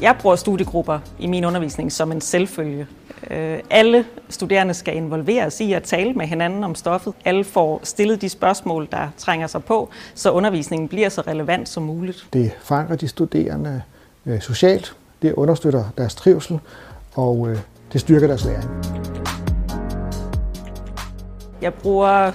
Jeg bruger studiegrupper i min undervisning som en selvfølge. Øh, alle studerende skal involveres i at tale med hinanden om stoffet. Alle får stillet de spørgsmål, der trænger sig på, så undervisningen bliver så relevant som muligt. Det fanger de studerende øh, socialt, det understøtter deres trivsel, og øh, det styrker deres læring. Jeg bruger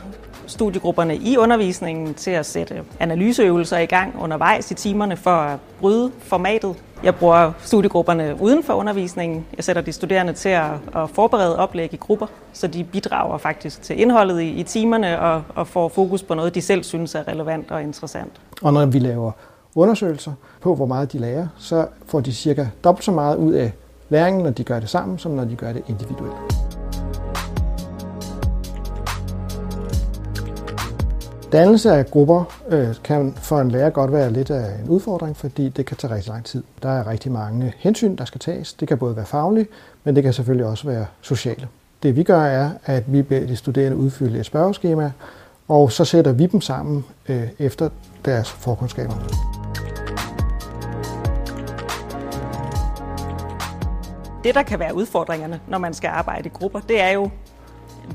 studiegrupperne i undervisningen til at sætte analyseøvelser i gang undervejs i timerne for at bryde formatet. Jeg bruger studiegrupperne uden for undervisningen. Jeg sætter de studerende til at, at forberede oplæg i grupper, så de bidrager faktisk til indholdet i, i timerne og, og får fokus på noget, de selv synes er relevant og interessant. Og når vi laver undersøgelser på, hvor meget de lærer, så får de cirka dobbelt så meget ud af læringen, når de gør det sammen, som når de gør det individuelt. Dannelse af grupper øh, kan for en lærer godt være lidt af en udfordring, fordi det kan tage rigtig lang tid. Der er rigtig mange hensyn, der skal tages. Det kan både være faglige, men det kan selvfølgelig også være sociale. Det vi gør er, at vi beder de studerende udfylde et spørgeskema, og så sætter vi dem sammen øh, efter deres forkundskaber. Det, der kan være udfordringerne, når man skal arbejde i grupper, det er jo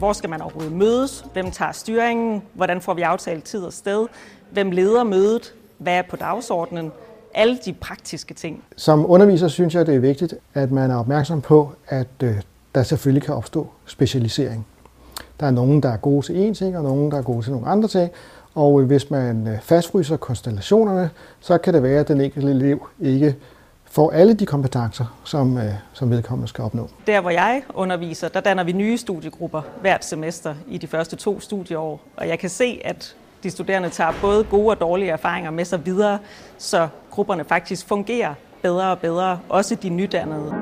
hvor skal man overhovedet mødes? Hvem tager styringen? Hvordan får vi aftalt tid og sted? Hvem leder mødet? Hvad er på dagsordenen? Alle de praktiske ting. Som underviser synes jeg, det er vigtigt, at man er opmærksom på, at øh, der selvfølgelig kan opstå specialisering. Der er nogen, der er gode til én ting, og nogen, der er gode til nogle andre ting. Og hvis man øh, fastfryser konstellationerne, så kan det være, at den enkelte elev ikke får alle de kompetencer, som, øh, som vedkommende skal opnå. Der, hvor jeg underviser, der danner vi nye studiegrupper hvert semester i de første to studieår. Og jeg kan se, at de studerende tager både gode og dårlige erfaringer med sig videre, så grupperne faktisk fungerer bedre og bedre, også de nydannede.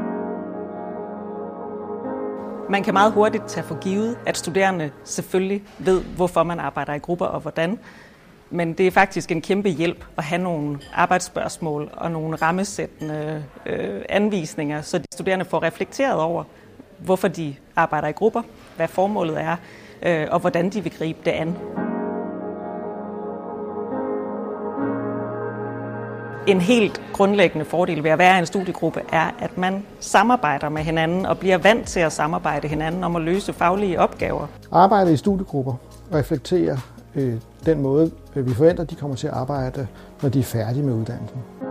Man kan meget hurtigt tage for givet, at studerende selvfølgelig ved, hvorfor man arbejder i grupper og hvordan. Men det er faktisk en kæmpe hjælp at have nogle arbejdsspørgsmål og nogle rammesættende øh, anvisninger, så de studerende får reflekteret over, hvorfor de arbejder i grupper, hvad formålet er, øh, og hvordan de vil gribe det an. En helt grundlæggende fordel ved at være i en studiegruppe er, at man samarbejder med hinanden og bliver vant til at samarbejde hinanden om at løse faglige opgaver. Arbejde i studiegrupper reflekterer Øh, den måde, øh, vi forventer, de kommer til at arbejde, når de er færdige med uddannelsen.